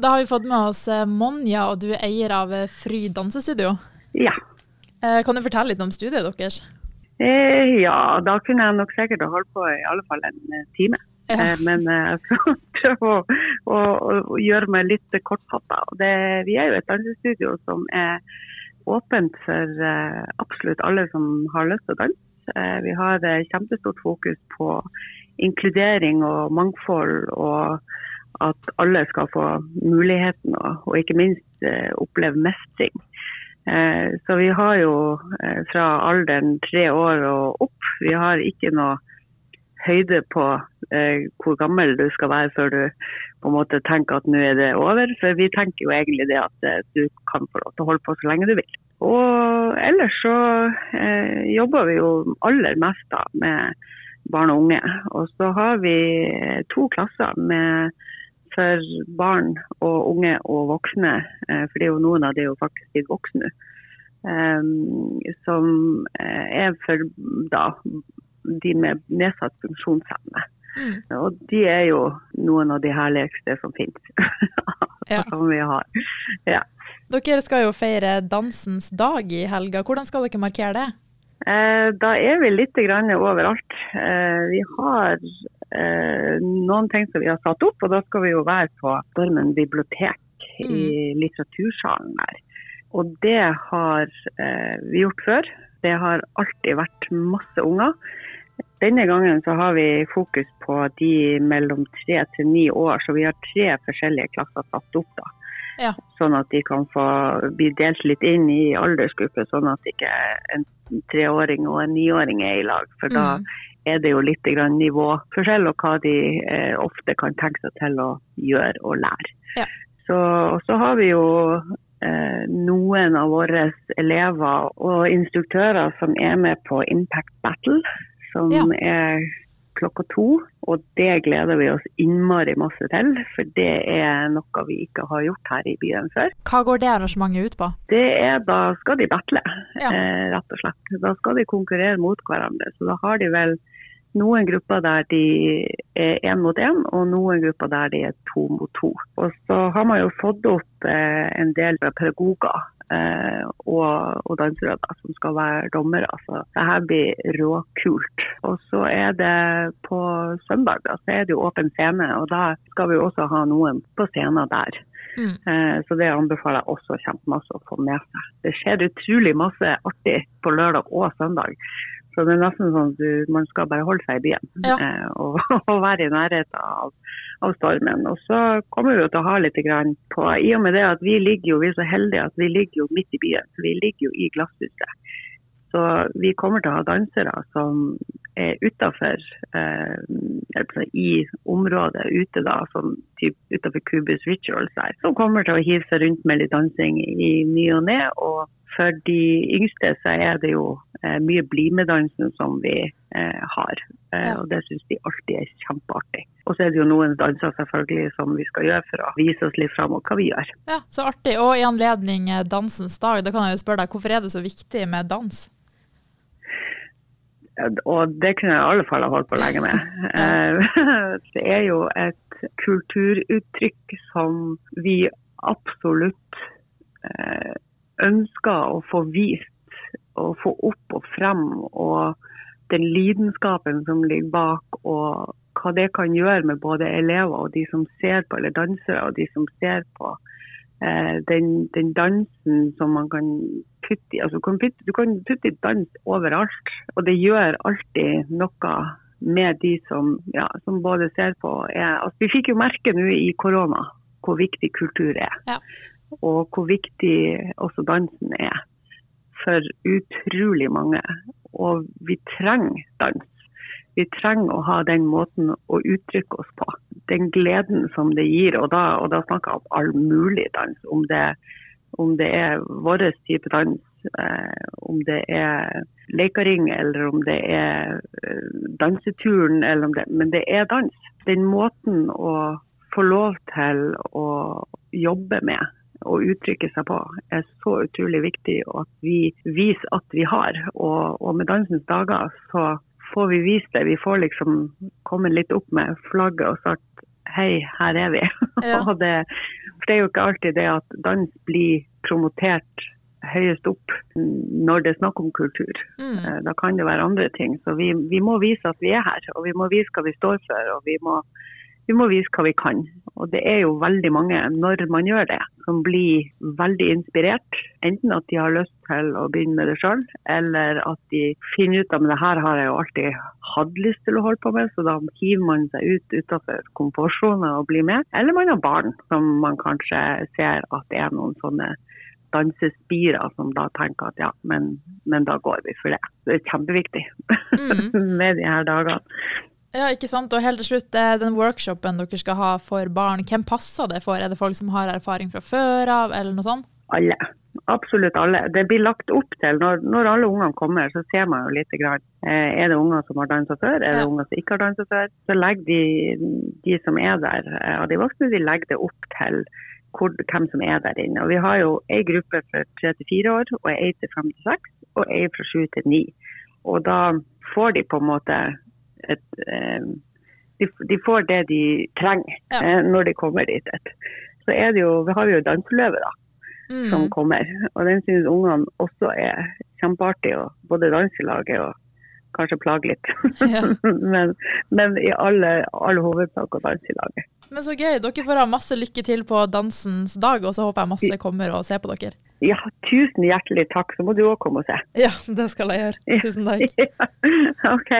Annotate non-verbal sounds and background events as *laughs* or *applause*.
Da har vi fått med oss eh, Monja, og du er eier av eh, Fry dansestudio. Ja. Eh, kan du fortelle litt om studiet deres? Eh, ja, da kunne jeg nok sikkert holdt på i alle fall en time. Ja. Men jeg skal *laughs* prøve å, å, å gjøre meg litt kortfatta. Vi er jo et dansestudio som er åpent for absolutt alle som har lyst til å danse. Vi har kjempestort fokus på inkludering og mangfold, og at alle skal få muligheten og, og ikke minst eh, oppleve mestring. Eh, så vi har jo eh, fra alderen tre år og opp, vi har ikke noe høyde på hvor gammel du skal være før du på en måte tenker at nå er det over. For vi tenker jo egentlig det at du kan få lov til å holde på så lenge du vil. Og ellers så jobber vi jo aller mest da med barn og unge. Og så har vi to klasser med for barn og unge og voksne, eh, for det er jo noen av de er jo faktisk blitt voksne nå, eh, som eh, er for da, de med nedsatt funksjonsevne. Mm. Og de er jo noen av de herligste som finnes, *laughs* Ja. som vi har. Ja. Dere skal jo feire dansens dag i helga. Hvordan skal dere markere det? Eh, Da er vi litt grann overalt. Eh, Vi har eh, noen ting som vi har satt opp, og da skal vi jo være på Stormen bibliotek i litteratursalen der. Og det har eh, vi gjort før. Det har alltid vært masse unger. Denne gangen så har vi fokus på de mellom tre til ni år, så vi har tre forskjellige klasser satt opp. da. Ja. Sånn at de kan få bli delt litt inn i aldersgrupper, sånn at ikke en treåring og en niåring er i lag. For da Mm. er det jo litt grann nivåforskjell, og hva de eh, ofte kan tenke seg til å gjøre og lære. Ja. Så, og så har vi jo eh, noen av våre elever og instruktører som er med på Impact Battle, som Ja. er klokka to. Og det gleder vi oss innmari masse til, for det er noe vi ikke har gjort her i byen før. Hva går det arrangementet ut på? Det er, da skal de battle, Ja. eh, rett og slett. Da skal de konkurrere mot hverandre. Så da har de vel noen grupper der de er én mot én, og noen grupper der de er to mot to. Og så har man jo fått opp eh, en del pedagoger eh, og, og dansere som skal være dommere. Så det her blir råkult. Og så er det på søndag da, så er det jo åpen scene, og da skal vi jo også ha noen på scenen der. Mm. Eh, Så det anbefaler jeg også kjempemasse å få med seg. Det skjer utrolig masse artig på lørdag og søndag. Så det er nesten sånn at du, man skal bare holde seg i byen Ja. eh, *laughs* og, og være i nærheten av, av stormen. Og så kommer vi til å ha litt grann på, i og med det at vi ligger jo, vi er så heldige at vi ligger jo midt i byen. Vi ligger jo i glasshuset. Så vi kommer til å ha dansere som utafor eh, i området ute, da, som typ utafor Cubus Rituals her, som kommer til å hive seg rundt med litt dansing i ny og ne. Og for de yngste så er det jo eh, mye BlimE-dansen som vi eh, har. Eh, Og det syns de alltid er kjempeartig. Og så er det jo noen danser selvfølgelig som vi skal gjøre for å vise oss litt fram og hva vi gjør. Ja, Så artig. Og i anledning eh, dansens dag, da kan jeg jo spørre deg, hvorfor er det så viktig med dans? Og det kunne jeg i alle fall ha holdt på lenge med. *laughs* Eh, *laughs* Det er jo et kulturuttrykk som vi absolutt eh, ønsker å få vist og få opp og frem. Og den lidenskapen som ligger bak, og hva det kan gjøre med både elever og de som ser på, eller dansere og de som ser på. Eh, den, den dansen som man kan putte i altså, du, kan putte, du kan putte i dans overalt, og det gjør alltid noe med de som, ja, som både ser på er, altså, Vi fikk jo merke nå i korona hvor viktig kultur er, Ja. og hvor viktig også dansen er for utrolig mange. Og vi trenger dans. Vi trenger å ha den måten å uttrykke oss på. Den gleden som det gir. Og da, og da snakker jeg om all mulig dans. Om det, om det er vår type dans, eh, om det er lekering eller om det er eh, danseturen, eller om det, men det er dans. Den måten å få lov til å jobbe med og uttrykke seg på er så utrolig viktig, og at vi viser at vi har. Og, og med Dansens dager så får vi vist det. Vi får liksom komme litt opp med flagget og sagt hei, her er vi. *laughs* Ja. det, For det er jo ikke alltid det at dans blir promotert høyest opp når det er snakk om kultur. Mm. Eh, Da kan det være andre ting. Så vi, vi må vise at vi er her, og vi må vise hva vi står for. Og vi må, vi må vise hva vi kan. Og det er jo veldig mange, når man gjør det, som blir veldig inspirert. Enten at de har lyst til å begynne med det sjøl, eller at de finner ut at det her har jeg jo alltid hatt lyst til å holde på med, så da hiver man seg ut utenfor komfortsona og blir med. Eller man har barn som man kanskje ser at det er noen sånne dansespirer som da tenker at ja, men, men da går vi for det. Det er kjempeviktig *laughs* med de her dagene. Ja, ikke sant. Og helt til slutt, eh, den workshopen dere skal ha for barn, hvem passer det for? Er det folk som har erfaring fra før av, eller noe sånt? Alle. Absolutt alle. Det blir lagt opp til, når, når alle ungene kommer, så ser man jo litt. Grann. Eh, Er det unger som har dansa før, er det Ja. unger som ikke har dansa før? Så legger de, de som er der, eh, og de voksne, de legger det opp til hvor, hvem som er der inne. Og vi har jo ei gruppe fra 3 til 4 år, og ei til 5 til 6, og ei fra 7 til 9. Og da får de på en måte et eh, de, de får det de trenger Ja. eh, når de kommer dit. Så er det jo, vi har jo danseløve, da som Mm. kommer. Og den synes ungene også er kjempeartig, og både danselaget og kanskje plage litt. Ja. *laughs* men, men i alle, alle hovedsak og danselaget. Men så gøy. Dere får ha masse lykke til på dansens dag, og så håper jeg masse kommer og ser på dere. Ja, tusen hjertelig takk. Så må du òg komme og se. Ja, det skal jeg gjøre. Tusen takk. *laughs* Ja, OK.